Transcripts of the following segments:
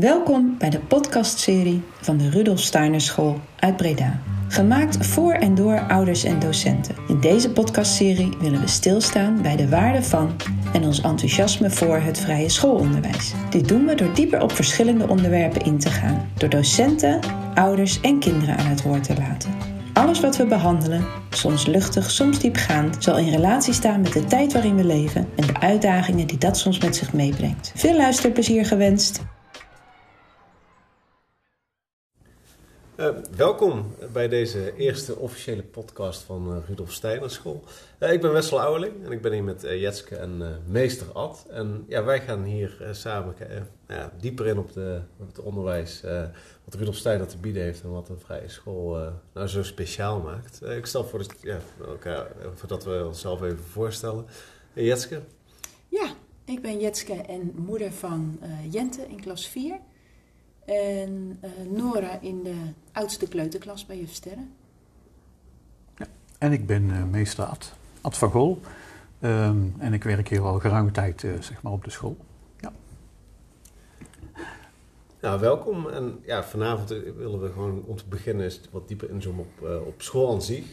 Welkom bij de podcastserie van de Rudolf Steiner School uit Breda. Gemaakt voor en door ouders en docenten. In deze podcastserie willen we stilstaan bij de waarde van en ons enthousiasme voor het vrije schoolonderwijs. Dit doen we door dieper op verschillende onderwerpen in te gaan, door docenten, ouders en kinderen aan het woord te laten. Alles wat we behandelen, soms luchtig, soms diepgaand, zal in relatie staan met de tijd waarin we leven en de uitdagingen die dat soms met zich meebrengt. Veel luisterplezier gewenst. Uh, welkom bij deze eerste officiële podcast van uh, Rudolf Steiner School. Uh, ik ben Wessel Ouweling en ik ben hier met Jetske en meester Ad. En ja, wij gaan hier samen ja, dieper in op, de, het onderwijs wat Rudolf Steiner te bieden heeft en wat een vrije school nou zo speciaal maakt. ik stel voor, dat, ja, elkaar, voordat we onszelf even voorstellen. Jetske? Ja, ik ben Jetske en moeder van Jente in klas 4. En uh, Nora in de oudste kleuterklas bij juf Sterren. Ja, en ik ben uh, meester Ad, Ad van Gol. Um, en ik werk hier al geruime tijd uh, zeg maar op de school. Ja. Nou, welkom. En ja, vanavond willen we gewoon om te beginnen eens wat dieper inzoomen op, op school aan zich.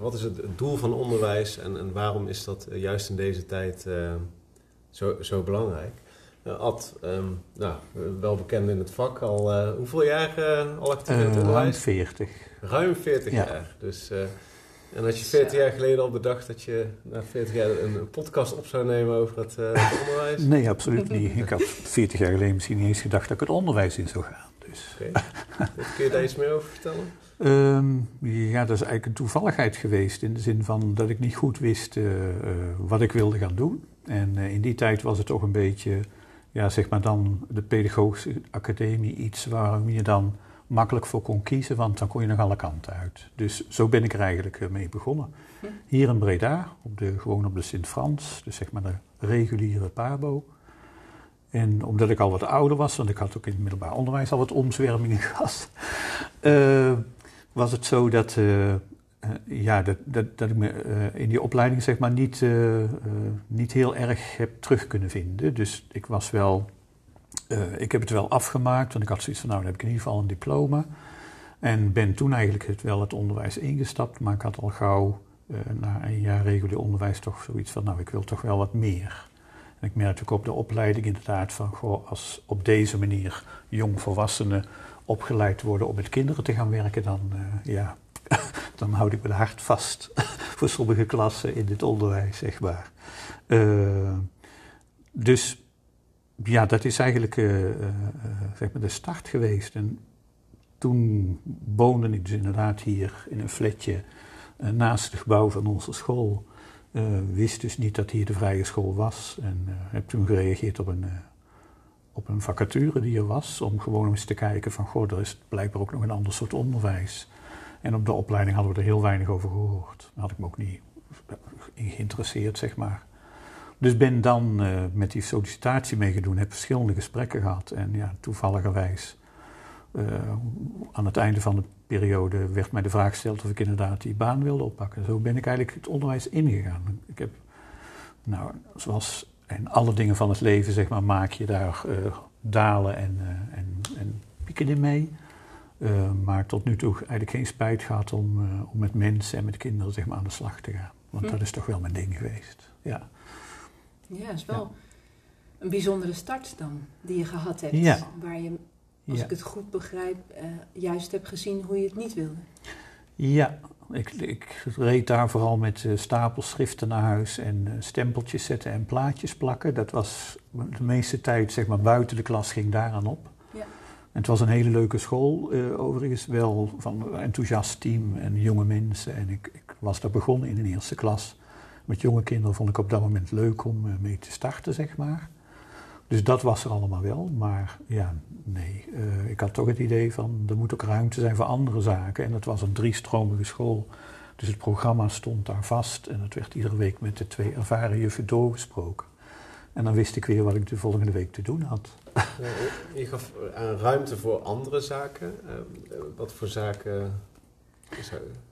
wat is het, het, doel van onderwijs en, en waarom is dat juist in deze tijd zo, zo belangrijk? Uh, Ad, um, nou, wel bekend in het vak, al uh, hoeveel jaar uh, al actief in het Ruim 40. Ruim 40 ja. jaar. Dus, en had je 40 jaar geleden al bedacht dat je na 40 jaar een, een podcast op zou nemen over het, het onderwijs? Nee, absoluut niet. Ik had 40 jaar geleden misschien niet eens gedacht dat ik het onderwijs in zou gaan. Dus. Okay. Kun je daar iets meer over vertellen? Um, ja, dat is eigenlijk een toevalligheid geweest. In de zin van dat ik niet goed wist wat ik wilde gaan doen. En in die tijd was het toch een beetje ja, zeg maar dan de pedagogische academie iets waar je dan makkelijk voor kon kiezen, want dan kon je nog alle kanten uit. Dus zo ben ik er eigenlijk eh, mee begonnen. Hier in Breda, op de, gewoon op de Sint-Frans, dus zeg maar de reguliere PABO. En omdat ik al wat ouder was, want ik had ook in het middelbaar onderwijs al wat omzwervingen gehad, uh, was het zo dat, uh, ja, dat, dat, dat ik me uh, in die opleiding zeg maar niet, uh, niet heel erg heb terug kunnen vinden. Dus ik was wel, ik heb het wel afgemaakt, want ik had zoiets van nou dan heb ik in ieder geval een diploma. En ben toen eigenlijk het, wel het onderwijs ingestapt, maar ik had al gauw na een jaar regulier onderwijs toch zoiets van nou ik wil toch wel wat meer. En ik merkte ook op de opleiding inderdaad van goh, als op deze manier jongvolwassenen opgeleid worden om met kinderen te gaan werken, dan ja, dan houd ik mijn hart vast voor sommige klassen in dit onderwijs, zeg maar. Uh, dus ja, dat is eigenlijk uh, uh, zeg maar de start geweest. En toen woonde ik dus inderdaad hier in een flatje naast het gebouw van onze school. wist dus niet dat hier de vrije school was. En heb toen gereageerd op een, op een vacature die er was. Om gewoon eens te kijken van, goh, er is blijkbaar ook nog een ander soort onderwijs. En op de opleiding hadden we er heel weinig over gehoord. Had ik me ook niet in geïnteresseerd, zeg maar. Dus ben dan uh, met die sollicitatie meegedoen, heb verschillende gesprekken gehad. En ja, toevalligerwijs, uh, aan het einde van de periode werd mij de vraag gesteld of ik inderdaad die baan wilde oppakken. Zo ben ik eigenlijk het onderwijs ingegaan. Ik heb, nou, zoals in alle dingen van het leven, zeg maar, maak je daar dalen en, en, en pieken in mee. Uh, maar tot nu toe eigenlijk geen spijt gehad om, uh, om met mensen en met kinderen zeg maar, aan de slag te gaan. Want hm. dat is toch wel mijn ding geweest. Ja, ja is wel ja. een bijzondere start dan die je gehad hebt. Ja. Waar je, als ja. ik het goed begrijp, uh, juist hebt gezien hoe je het niet wilde. Ja, ik, ik reed daar vooral met stapels schriften naar huis en stempeltjes zetten en plaatjes plakken. Dat was de meeste tijd, zeg maar, buiten de klas ging daaraan op. Het was een hele leuke school, uh, overigens, wel van een enthousiast team en jonge mensen. En ik, ik, was daar begonnen in de eerste klas. Met jonge kinderen vond ik op dat moment leuk om uh, mee te starten, zeg maar. Dus dat was er allemaal wel, maar ja, nee. Uh, ik had toch het idee van, er moet ook ruimte zijn voor andere zaken. En het was een driestromige school, Dus het programma stond daar vast en het werd iedere week met de twee ervaren juffen doorgesproken. En dan wist ik weer wat ik de volgende week te doen had. Je gaf ruimte voor andere zaken. wat voor zaken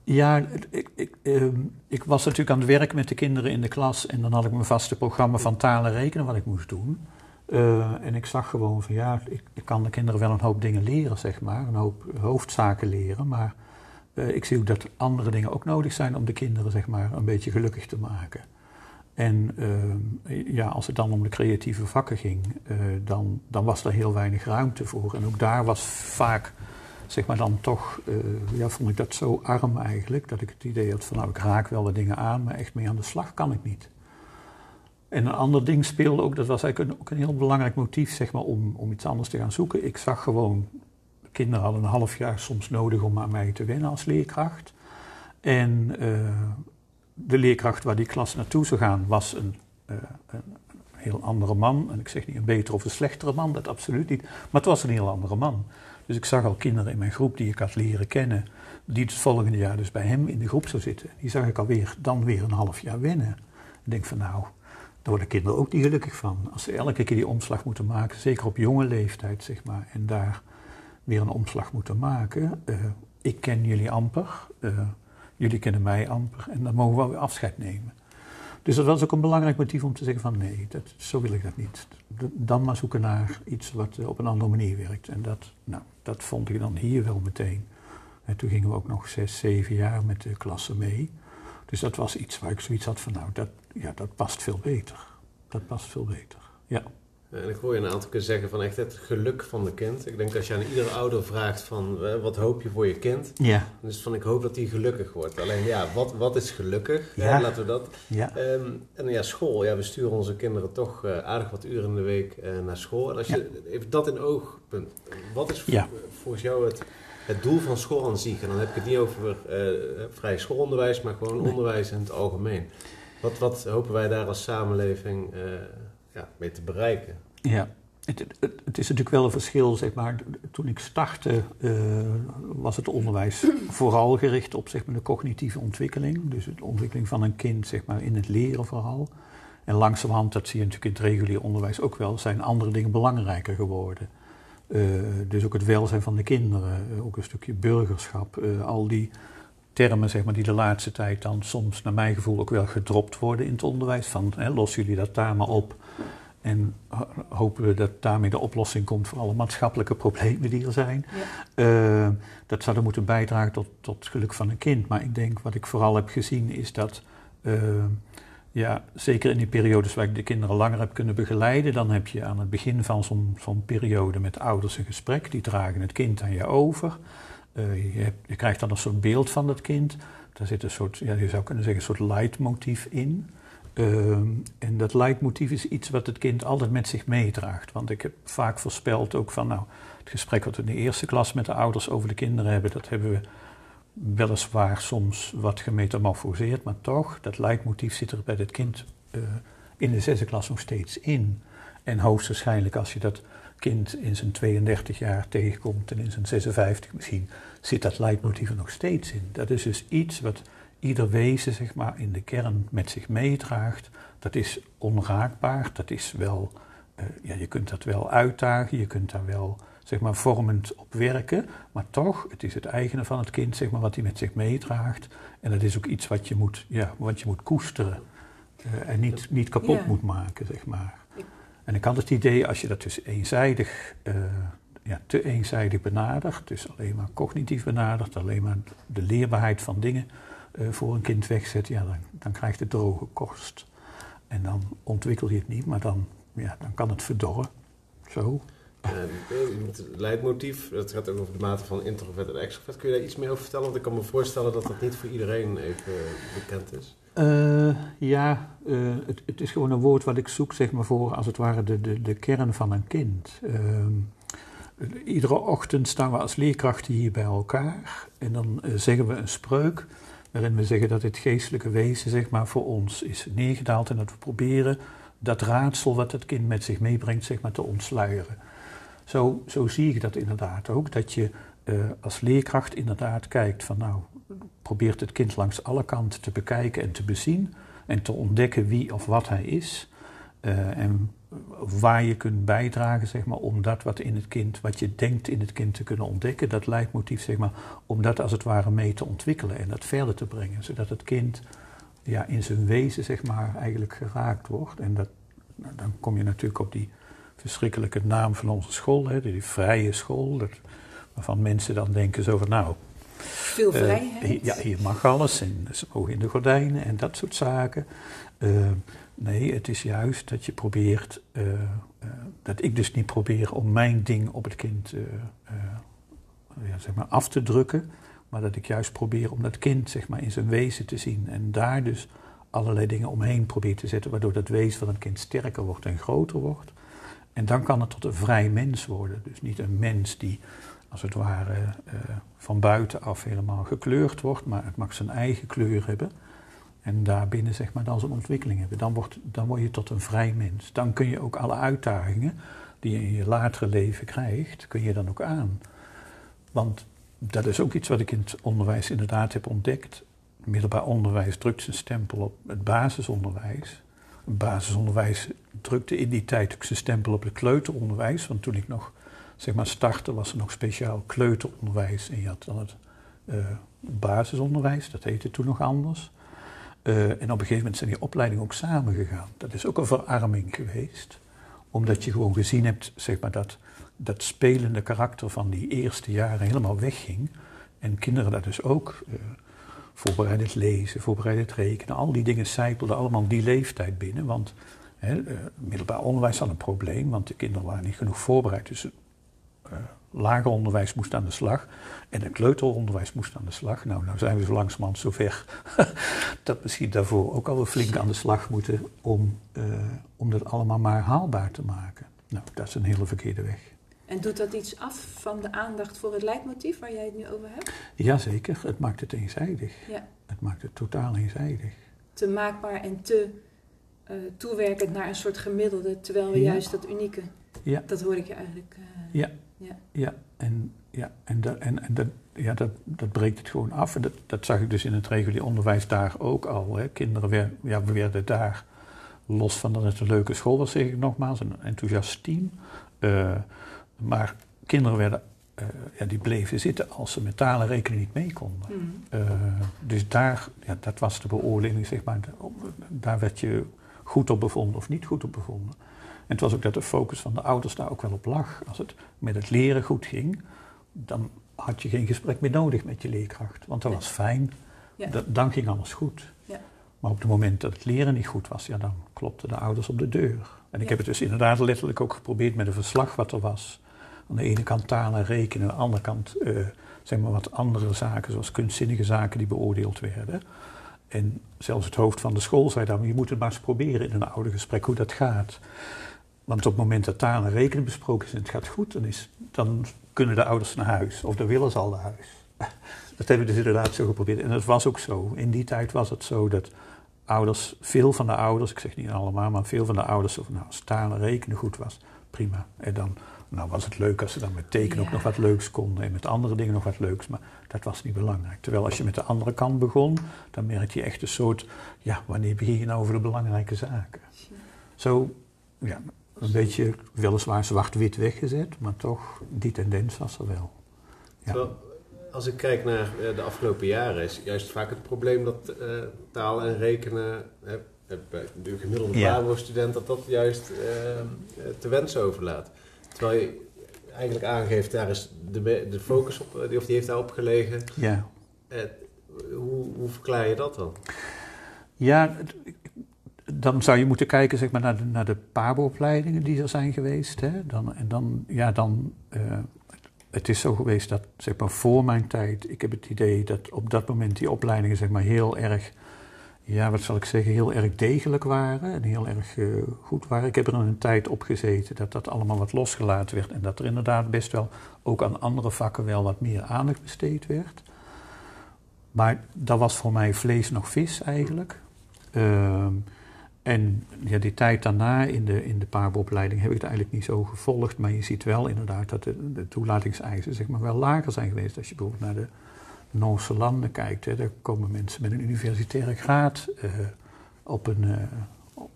ja, ik, ik, ehm, ik, was natuurlijk aan het werk met de kinderen in de klas en dan had ik mijn vaste programma van talen rekenen wat ik moest doen. Eh, en ik zag gewoon van ja, ik, kan de kinderen wel een hoop dingen leren, zeg maar, een hoop hoofdzaken leren, maar ik zie ook dat andere dingen ook nodig zijn om de kinderen, zeg maar, een beetje gelukkig te maken. En ehm, ja, als het dan om de creatieve vakken ging, uh, dan, dan was er heel weinig ruimte voor. En ook daar was vaak zeg maar dan toch, uh, ja, vond ik dat zo arm eigenlijk, dat ik het idee had van nou, ik raak wel de dingen aan, maar echt mee aan de slag kan ik niet. En een ander ding speelde ook, dat was eigenlijk ook een heel belangrijk motief zeg maar, om, om iets anders te gaan zoeken. Ik zag gewoon, kinderen hadden een half jaar soms nodig om aan mij te wennen als leerkracht. En uh, de leerkracht waar die klas naartoe zou gaan was een, uh, een, heel andere man. En ik zeg niet een betere of een slechtere man, dat absoluut niet. Maar het was een heel andere man. Dus ik zag al kinderen in mijn groep die ik had leren kennen, die het volgende jaar dus bij hem in de groep zou zitten. Die zag ik alweer dan weer een half jaar wennen. Ik denk van nou, daar worden kinderen ook niet gelukkig van. Als ze elke keer die omslag moeten maken, zeker op jonge leeftijd zeg maar, en daar weer een omslag moeten maken. Uh, ik ken jullie amper, uh, jullie kennen mij amper en dan mogen we wel afscheid nemen. Dus dat was ook een belangrijk motief om te zeggen van nee, dat, zo wil ik dat niet. Dan maar zoeken naar iets wat op een andere manier werkt. En dat, nou, dat vond ik dan hier wel meteen. En toen gingen we ook nog zes, zeven jaar met de klasse mee. Dus dat was iets waar ik zoiets had van nou, dat, ja, dat past veel beter. Dat past veel beter, ja. En ik hoor je een aantal keer zeggen van echt het geluk van de kind. Ik denk als je aan iedere ouder vraagt van wat hoop je voor je kind. Ja. Dus van ik hoop dat hij gelukkig wordt. Alleen ja, wat, wat is gelukkig? Ja. laten we dat. Ja. Um, en ja, school. Ja, we sturen onze kinderen toch uh, aardig wat uren in de week uh, naar school. En als je even dat in oogpunt. Wat is ja. volgens jou het, het doel van school aan zich? En dan heb ik het niet over uh, vrij schoolonderwijs, maar gewoon nee. onderwijs in het algemeen. Wat, wat hopen wij daar als samenleving ja, mee te bereiken? Ja, het, het, is natuurlijk wel een verschil, zeg maar. Toen ik startte uh, was het onderwijs vooral gericht op zeg maar, de cognitieve ontwikkeling. Dus de ontwikkeling van een kind zeg maar, in het leren vooral. En langzamerhand, dat zie je natuurlijk in het regulier onderwijs ook wel, zijn andere dingen belangrijker geworden. Uh, dus ook het welzijn van de kinderen, ook een stukje burgerschap, al die termen zeg maar, die de laatste tijd dan soms naar mijn gevoel ook wel gedropt worden in het onderwijs. Van hè, los jullie dat daar maar op. En hopen we dat daarmee de oplossing komt voor alle maatschappelijke problemen die er zijn. Ja. Uh, dat zou er moeten bijdragen tot, tot het geluk van een kind. Maar ik denk wat ik vooral heb gezien is dat, uh, ja, zeker in die periodes waar ik de kinderen langer heb kunnen begeleiden, dan heb je aan het begin van zo'n zo'n periode met ouders een gesprek. Die dragen het kind aan je over. Uh, je, krijgt dan een soort beeld van het kind. Daar zit een soort, ja, je zou kunnen zeggen, een soort leidmotief in. Uh, en dat leidmotief is iets wat het kind altijd met zich meedraagt. Want ik heb vaak voorspeld ook van, nou, het gesprek wat we in de eerste klas met de ouders over de kinderen hebben, dat hebben we weliswaar soms wat gemetamorfoseerd, maar toch, dat leidmotief zit er bij het kind uh, in de zesde klas nog steeds in. En hoogstwaarschijnlijk als je dat kind in zijn 32 jaar tegenkomt en in zijn 56 misschien, zit dat leidmotief er nog steeds in. Dat is dus iets wat ieder wezen zeg maar, in de kern met zich meedraagt. Dat is onraakbaar, dat is wel, uh, ja, je kunt dat wel uitdagen, je kunt daar wel zeg maar, vormend op werken, maar toch, het is het eigene van het kind zeg maar, wat hij met zich meedraagt. En dat is ook iets wat je moet, ja, wat je moet koesteren uh, en niet, niet kapot ja. moet maken. Zeg maar. En ik had het idee, als je dat dus eenzijdig, uh, ja, te eenzijdig benadert, dus alleen maar cognitief benadert, alleen maar de leerbaarheid van dingen uh, voor een kind wegzet, ja, dan, dan krijgt het droge korst. En dan ontwikkel je het niet, maar dan, ja, dan kan het verdorren. Zo. Uh, het leidmotief, dat gaat ook over de mate van introvert en extrovert. Kun je daar iets meer over vertellen? Want ik kan me voorstellen dat dat niet voor iedereen even bekend is. Uh, ja, uh, het, het, is gewoon een woord wat ik zoek, zeg maar, voor als het ware de, de, de kern van een kind. iedere ochtend staan we als leerkrachten hier bij elkaar en dan zeggen we een spreuk waarin we zeggen dat dit geestelijke wezen zeg maar, voor ons is neergedaald en dat we proberen dat raadsel wat het kind met zich meebrengt zeg maar, te ontsluieren. Zo, zo zie ik dat inderdaad ook, dat je als leerkracht inderdaad kijkt van nou, probeert het kind langs alle kanten te bekijken en te bezien en te ontdekken wie of wat hij is. Uh, en waar je kunt bijdragen, zeg maar, om dat wat in het kind, wat je denkt in het kind te kunnen ontdekken, dat leidmotief, zeg maar, om dat als het ware mee te ontwikkelen en dat verder te brengen, zodat het kind ja, in zijn wezen, zeg maar, eigenlijk geraakt wordt. En dat, nou, dan kom je natuurlijk op die verschrikkelijke naam van onze school, hè, die vrije school, dat, waarvan mensen dan denken zo van, nou... Veel vrijheid. Uh, ja, hier mag alles en ze mogen in de gordijnen en dat soort zaken. Uh, Nee, het is juist dat je probeert, uh, dat ik dus niet probeer om mijn ding op het kind ja, zeg maar af te drukken, maar dat ik juist probeer om dat kind zeg maar, in zijn wezen te zien en daar dus allerlei dingen omheen probeer te zetten, waardoor dat wezen van een kind sterker wordt en groter wordt. En dan kan het tot een vrij mens worden. Dus niet een mens die als het ware van buitenaf helemaal gekleurd wordt, maar het mag zijn eigen kleur hebben. En daarbinnen zeg maar dan zo'n ontwikkeling hebben. Dan, wordt, dan word je tot een vrij mens. Dan kun je ook alle uitdagingen die je in je latere leven krijgt, kun je dan ook aan. Want dat is ook iets wat ik in het onderwijs inderdaad heb ontdekt. Middelbaar onderwijs drukt zijn stempel op het basisonderwijs. Het basisonderwijs drukte in die tijd ook zijn stempel op het kleuteronderwijs. Want toen ik nog zeg maar startte was er nog speciaal kleuteronderwijs. En je had dan het uh, basisonderwijs, dat heette toen nog anders. Uh, en op een gegeven moment zijn die opleidingen ook samengegaan. Dat is ook een verarming geweest, omdat je gewoon gezien hebt zeg maar, dat dat spelende karakter van die eerste jaren helemaal wegging. En kinderen dat dus ook uh, voorbereidend lezen, voorbereidend rekenen, al die dingen zijpelden allemaal die leeftijd binnen. Want hè, middelbaar onderwijs had een probleem, want de kinderen waren niet genoeg voorbereid. Dus lager onderwijs moest aan de slag en het kleuteronderwijs moest aan de slag. Nou, nou zijn we zo langzamerhand zover dat misschien daarvoor ook al flink aan de slag moeten om, uh, om dat allemaal maar haalbaar te maken. Nou, dat is een hele verkeerde weg. En doet dat iets af van de aandacht voor het leidmotief waar jij het nu over hebt? Jazeker, het maakt het eenzijdig. Ja. Het maakt het totaal eenzijdig. Te maakbaar en te uh, toewerkend naar een soort gemiddelde, terwijl we Ja. juist dat unieke, Ja. dat hoor ik je eigenlijk. uh, Ja. ja. Ja, en, ja, en, dat, en, en dat, ja, dat, dat breekt het gewoon af. En dat, dat zag ik dus in het regulier onderwijs daar ook al. Hè. Kinderen werden, ja, we werden daar, los van dat het een leuke school was, zeg ik nogmaals, een enthousiast team. Uh, maar kinderen werden, uh, ja, die bleven zitten als ze met taal en rekenen niet mee konden. Mm. Uh, dus daar, ja, dat was de beoordeling, zeg maar. Daar werd je goed op bevonden of niet goed op bevonden. En het was ook dat de focus van de ouders daar ook wel op lag. Als het met het leren goed ging, dan had je geen gesprek meer nodig met je leerkracht. Want dat was fijn, Ja. Dan ging alles goed. Ja. Maar op het moment dat het leren niet goed was, ja, dan klopten de ouders op de deur. En ik Ja. heb het dus inderdaad letterlijk ook geprobeerd met een verslag wat er was. Aan de ene kant taal en rekenen, aan de andere kant eh, zeg maar wat andere zaken, zoals kunstzinnige zaken die beoordeeld werden. En zelfs het hoofd van de school zei dan, je moet het maar eens proberen in een oudergesprek hoe dat gaat. Want op het moment dat taal en rekenen besproken is en het gaat goed, dan, is, dan kunnen de ouders naar huis. Of dan willen ze al naar huis. Dat hebben we dus inderdaad zo geprobeerd. En dat was ook zo. In die tijd was het zo dat ouders, veel van de ouders, ik zeg niet allemaal, maar veel van de ouders, of nou, als taal en rekenen goed was, prima. En dan nou, was het leuk als ze dan met tekenen ook nog wat leuks konden en met andere dingen nog wat leuks, maar dat was niet belangrijk. Terwijl als je met de andere kant begon, dan merk je echt een soort, ja, wanneer begin je nou over de belangrijke zaken? Zo, ja, een beetje weliswaar zwart-wit weggezet, maar toch, die tendens was er wel. Ja. Terwijl, als ik kijk naar eh, de afgelopen jaren, is juist vaak het probleem dat eh, taal en rekenen, eh, bij de gemiddelde Ja. PABO-student, dat dat juist te wensen overlaat. Terwijl je eigenlijk aangeeft, daar is de, de focus op, eh, die- of die heeft daarop gelegen. Ja, Eh, hoe, hoe verklaar je dat dan? Ja, dan zou je moeten kijken zeg maar, naar de, naar de PABO-opleidingen die er zijn geweest. Hè? Dan, en dan, ja, dan, eh, het is zo geweest dat zeg maar, voor mijn tijd, ik heb het idee dat op dat moment die opleidingen zeg maar, heel erg, ja, wat zal ik zeggen, heel erg degelijk waren en heel erg eh, goed waren. Ik heb er een tijd op gezeten dat dat allemaal wat losgelaten werd en dat er inderdaad best wel ook aan andere vakken wel wat meer aandacht besteed werd. Maar dat was voor mij vlees nog vis eigenlijk. Ehm, en ja, die tijd daarna in de, in de heb ik het eigenlijk niet zo gevolgd. Maar je ziet wel inderdaad dat de, de toelatingseisen zeg maar, wel lager zijn geweest. Als je bijvoorbeeld naar de, Noorse landen kijkt, hè, daar komen mensen met een universitaire graad eh, op, een, eh,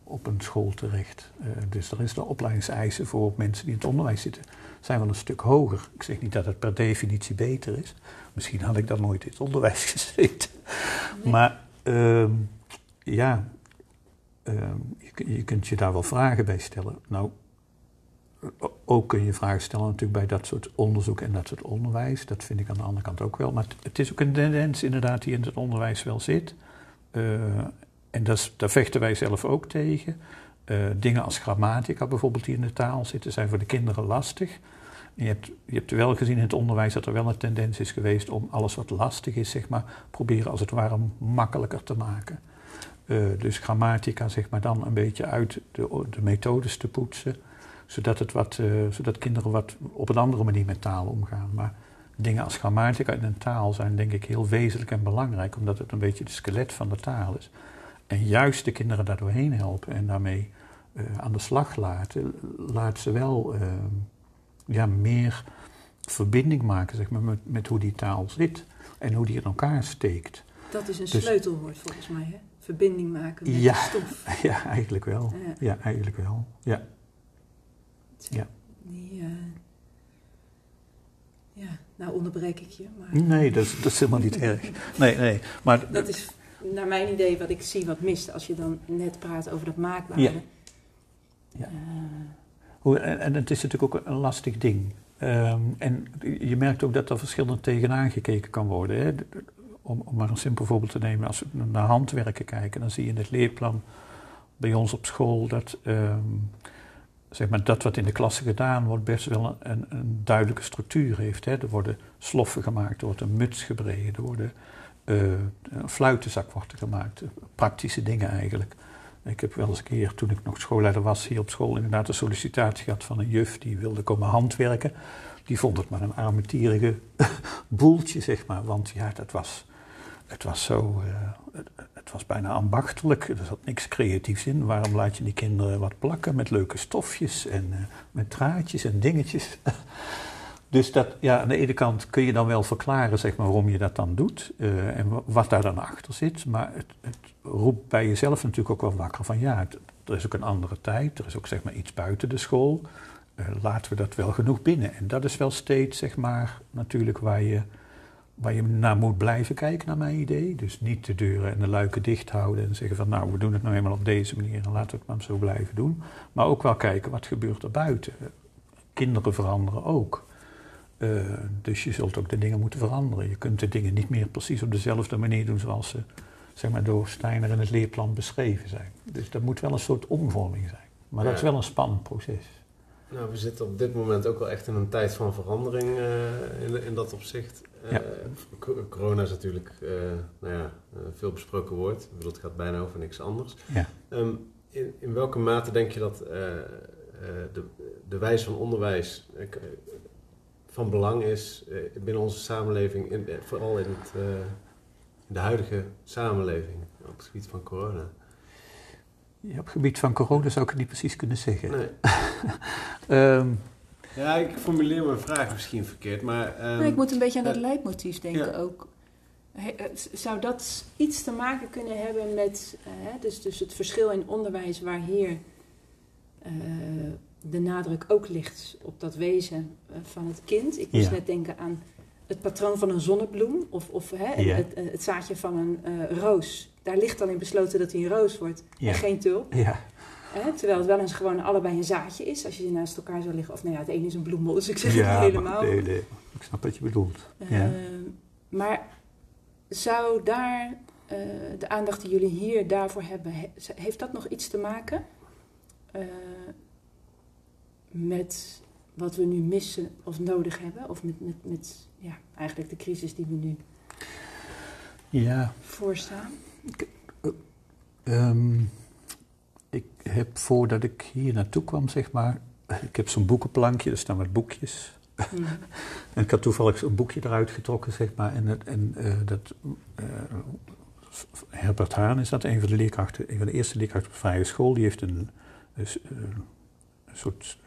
op een school terecht. Uh, dus er is de opleidingseisen voor mensen die in het onderwijs zitten, zijn wel een stuk hoger. Ik zeg niet dat het per definitie beter is. Misschien had ik dan nooit in het onderwijs gezeten. Maar ehm, ja, ehm, je, je kunt je daar wel vragen bij stellen. Nou, ook kun je vragen stellen natuurlijk bij dat soort onderzoek en dat soort onderwijs. Dat vind ik aan de andere kant ook wel. Maar het is ook een tendens inderdaad die in het onderwijs wel zit. Uh, en dat daar vechten wij zelf ook tegen. Uh, dingen als grammatica bijvoorbeeld die in de taal zitten, zijn voor de kinderen lastig. Je, hebt, je hebt wel gezien in het onderwijs dat er wel een tendens is geweest om alles wat lastig is, zeg maar, proberen als het ware makkelijker te maken. Uh, dus grammatica, zeg maar, dan een beetje uit de, de methodes te poetsen zodat, het wat, uh, zodat kinderen wat op een andere manier met taal omgaan. Maar dingen als grammatica in een taal zijn denk ik heel wezenlijk en belangrijk, omdat het een beetje de skelet van de taal is. En juist de kinderen daar doorheen helpen en daarmee uh, aan de slag laten, laat ze wel uh, ja, meer verbinding maken zeg maar, met, met, hoe die taal zit en hoe die in elkaar steekt. Dat is een dus, sleutelwoord volgens mij, hè? Verbinding maken met ja, de stof. Ja, eigenlijk wel. Ja, ja eigenlijk wel. Ja. Ja. Die, uh, ja, nou onderbreek ik je. Maar... Nee, dat is, dat is helemaal niet erg. Nee, nee. Maar, dat is naar mijn idee wat ik zie wat mist als je dan net praat over dat maakbare. Ja. ja. Uh, en, en het is natuurlijk ook een lastig ding. Um, en je merkt ook dat er verschillend tegenaan gekeken kan worden. Hè? Om, om, maar een simpel voorbeeld te nemen, als we naar handwerken kijken, dan zie je in het leerplan bij ons op school dat um, zeg maar, dat wat in de klasse gedaan wordt best wel een, een duidelijke structuur heeft. Hè. Er worden sloffen gemaakt, er wordt een muts gebreden, er worden uh, een fluitenzak wordt gemaakt. Praktische dingen eigenlijk. Ik heb wel eens een keer, toen ik nog schoolleider was hier op school, inderdaad een sollicitatie gehad van een juf die wilde komen handwerken. Die vond het maar een armetierige boeltje, zeg maar. Want ja, dat was, het was zo, uh, het was bijna ambachtelijk. Er zat niks creatiefs in. Waarom laat je die kinderen wat plakken met leuke stofjes en uh, met draadjes en dingetjes? dus dat, ja, aan de ene kant kun je dan wel verklaren zeg maar, waarom je dat dan doet uh, en wat daar dan achter zit. Maar het, roept bij jezelf natuurlijk ook wel wakker van ja, er is ook een andere tijd. Er is ook zeg maar iets buiten de school. Uh, laten we dat wel genoeg binnen. En dat is wel steeds zeg maar natuurlijk waar je waar je naar moet blijven kijken, naar mijn idee. Dus niet de deuren en de luiken dicht houden en zeggen van nou, we doen het nou eenmaal op deze manier en laten we het maar zo blijven doen. Maar ook wel kijken wat gebeurt er buiten. Kinderen veranderen ook. Uh, dus je zult ook de dingen moeten veranderen. Je kunt de dingen niet meer precies op dezelfde manier doen zoals ze zeg maar, door Steiner in het leerplan beschreven zijn. Dus dat moet wel een soort omvorming zijn. Maar ja. dat is wel een spannend proces. Nou, we zitten op dit moment ook wel echt in een tijd van verandering uh, in, in, dat opzicht. Uh, ja. Corona is natuurlijk uh, nou ja, veel besproken woord. Ik bedoel, het gaat bijna over niks anders. Ja. Um, in, in, welke mate denk je dat de, de wijze van onderwijs van belang is binnen onze samenleving, in, vooral in, het, in de huidige samenleving op het gebied van corona? Ja, op het gebied van corona zou ik het niet precies kunnen zeggen. Nee. um, ja, ik formuleer mijn vraag misschien verkeerd, maar... Um, nee, ik moet een beetje aan dat uh, leidmotief denken ja. ook. He, zou dat iets te maken kunnen hebben met uh, dus, dus het verschil in onderwijs waar hier uh, de nadruk ook ligt op dat wezen van het kind? Ik moest ja. net denken aan het patroon van een zonnebloem of, of hè, ja. het, het, zaadje van een roos. Daar ligt dan in besloten dat hij een roos wordt en geen tulp. Ja. Hè, terwijl het wel eens gewoon allebei een zaadje is, als je ze naast elkaar zou liggen. Of nou ja, het ene is een bloemel, dus ik zeg ja, het niet helemaal. Nee, nee, ik snap wat je bedoelt. Uh, ja. Maar zou daar uh, de aandacht die jullie hier daarvoor hebben, he, heeft dat nog iets te maken uh, met wat we nu missen of nodig hebben? Of met, met, met ja, eigenlijk de crisis die we nu ja. voorstaan? Ik, um, ik heb voordat ik hier naartoe kwam, zeg maar, ik heb zo'n boekenplankje, er staan wat boekjes. Mm. en ik had toevallig een boekje eruit getrokken, zeg maar. En, en uh, dat, uh, Herbert Haan is dat, een van de leerkrachten, een van de eerste leerkrachten op de vrije school. Die heeft een, dus, uh, een soort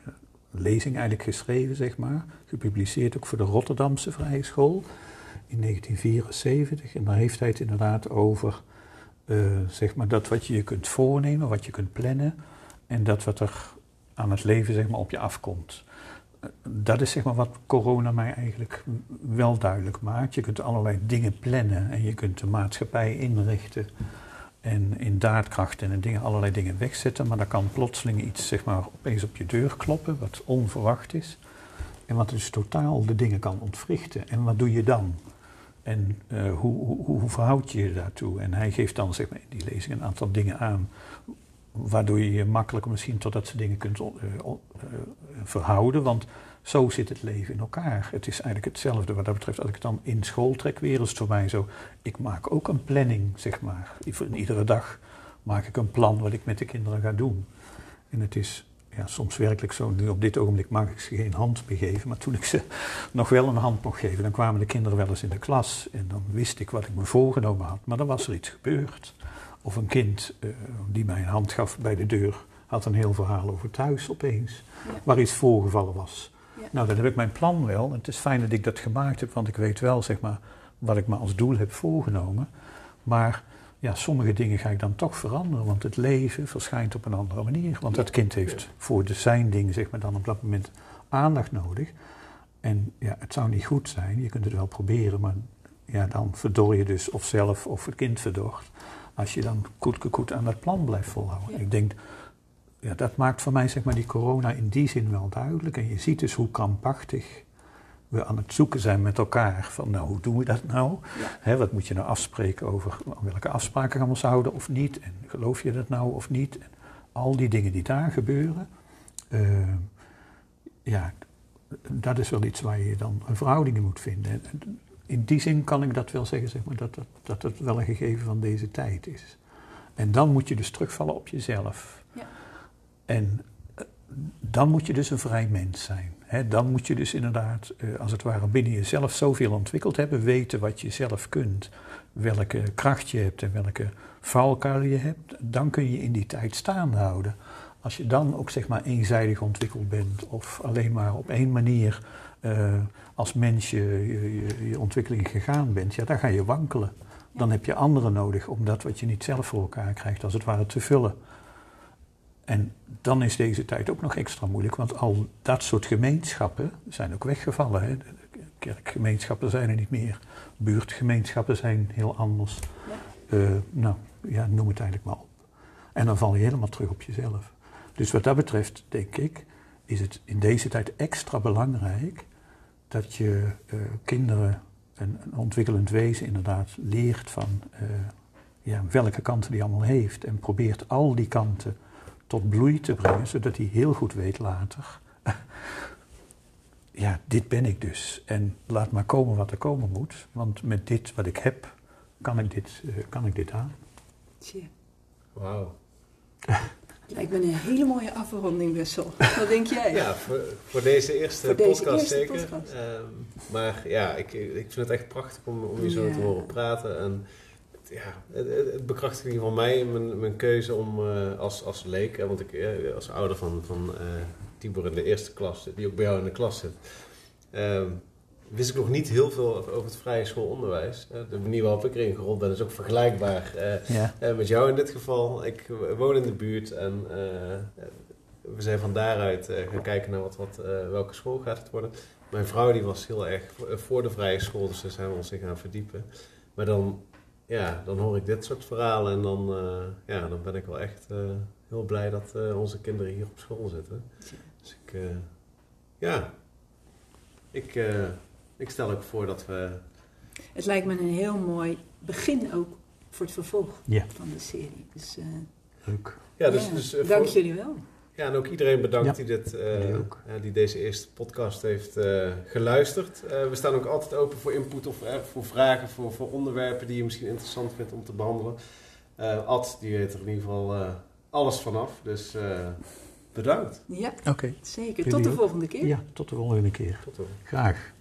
lezing eigenlijk geschreven, zeg maar. Gepubliceerd ook voor de Rotterdamse vrije school. in 1974 en daar heeft hij het inderdaad over, eh, zeg maar, dat wat je je kunt voornemen, wat je kunt plannen en dat wat er aan het leven zeg maar, op je afkomt. Eh, dat is zeg maar wat corona mij eigenlijk wel duidelijk maakt. Je kunt allerlei dingen plannen en je kunt de maatschappij inrichten en in daadkracht en dingen, allerlei dingen wegzetten, maar dan kan plotseling iets zeg maar, opeens op je deur kloppen, wat onverwacht is. En wat dus totaal de dingen kan ontwrichten. En wat doe je dan? En uh, hoe, hoe, hoe, verhoud je je daartoe? En hij geeft dan zeg maar, in die lezing een aantal dingen aan, waardoor je je makkelijker misschien tot dat soort dingen kunt uh, uh, verhouden. Want zo zit het leven in elkaar. Het is eigenlijk hetzelfde wat dat betreft. Als ik het dan in school trek, weer is het voor mij zo. Ik maak ook een planning, zeg maar. Iedere dag maak ik een plan wat ik met de kinderen ga doen. En het is ja, soms werkelijk zo. Nu op dit ogenblik mag ik ze geen hand meer geven. Maar toen ik ze nog wel een hand mocht geven, dan kwamen de kinderen wel eens in de klas. En dan wist ik wat ik me voorgenomen had. Maar dan was er iets gebeurd. Of een kind uh, die mij een hand gaf bij de deur, had een heel verhaal over thuis opeens. Ja. Waar iets voorgevallen was. Ja. Nou, dan heb ik mijn plan wel. En het is fijn dat ik dat gemaakt heb, want ik weet wel, zeg maar, wat ik me als doel heb voorgenomen. Maar ja, sommige dingen ga ik dan toch veranderen, want het leven verschijnt op een andere manier. Want dat kind heeft voor de zijn dingen, zeg maar, dan op dat moment aandacht nodig. En ja, het zou niet goed zijn, je kunt het wel proberen, maar ja, dan verdor je dus of zelf of het kind verdort. Als je dan goed aan dat plan blijft volhouden. Ik denk, ja, dat maakt voor mij zeg maar die corona in die zin wel duidelijk. En je ziet dus hoe krampachtig we aan het zoeken zijn met elkaar. Van nou, hoe doen we dat nou? wat moet je nou afspreken over welke afspraken gaan we ons houden of niet? En geloof je dat nou of niet? En al die dingen die daar gebeuren. Uh, ja, dat is wel iets waar je dan een verhouding in moet vinden. En in die zin kan ik dat wel zeggen, zeg maar, dat, dat, dat het wel een gegeven van deze tijd is. En dan moet je dus terugvallen op jezelf. Ja. En eh, dan moet je dus een vrij mens zijn dan moet je dus inderdaad, eh, als het ware, binnen jezelf zoveel ontwikkeld hebben, weten wat je zelf kunt, welke kracht je hebt en welke valkuil je hebt. Dan kun je in die tijd staande houden. Als je dan ook zeg maar eenzijdig ontwikkeld bent of alleen maar op één manier uh, als mens je, je, je, ontwikkeling gegaan bent, ja, dan ga je wankelen. Dan heb je anderen nodig om dat wat je niet zelf voor elkaar krijgt, als het ware te vullen. En dan is deze tijd ook nog extra moeilijk, want al dat soort gemeenschappen zijn ook weggevallen. Hè. Kerkgemeenschappen zijn er niet meer, buurtgemeenschappen zijn heel anders. Ja. Uh, nou, ja, noem het eigenlijk maar op. En dan val je helemaal terug op jezelf. Dus wat dat betreft, denk ik, is het in deze tijd extra belangrijk dat je uh, kinderen een, een, ontwikkelend wezen inderdaad leert van uh, ja, welke kanten die allemaal heeft en probeert al die kanten tot bloei te brengen, zodat hij heel goed weet later. ja, dit ben ik dus. En laat maar komen wat er komen moet, want met dit wat ik heb, kan ik dit, uh, kan ik dit aan. Tje. Wauw. Lijkt me een hele mooie afronding, Wessel. Wat denk jij? Ja, voor, voor deze eerste voor deze podcast eerste zeker. Podcast. Uh, maar ja, ik, ik vind het echt prachtig om, om je zo ja. te horen praten. En ja, het, bekrachtigt in ieder geval mij mijn, mijn keuze om uh, als, als leek, want ik uh, als ouder van, van uh, Tibor in de eerste klas, die ook bij jou in de klas zit, ehm, wist ik nog niet heel veel over het vrije schoolonderwijs. de manier waarop ik erin gerold ben is ook vergelijkbaar ja. met jou in dit geval. Ik woon in de buurt en we zijn van daaruit gaan kijken naar wat, wat, welke school gaat het worden. Mijn vrouw die was heel erg voor de vrije school, dus daar zijn we ons in gaan verdiepen. Maar dan ja, dan hoor ik dit soort verhalen en dan, uh, ja, dan ben ik wel echt uh, heel blij dat uh, onze kinderen hier op school zitten. Dus ik, ja, ik, ik stel ook voor dat we. Het lijkt me een heel mooi begin ook voor het vervolg ja. van de serie. Dus, Leuk. Ja, dus, dus, dank jullie wel. Ja, en ook iedereen bedankt die, dit, uh, die deze eerste podcast heeft uh, geluisterd. Uh, we staan ook altijd open voor input of voor vragen, voor, voor onderwerpen die je misschien interessant vindt om te behandelen. Ad, die weet er in ieder geval alles vanaf. Dus bedankt. Ja, Oké. zeker. Tot de volgende keer. Ja, tot de volgende keer. Tot de Graag.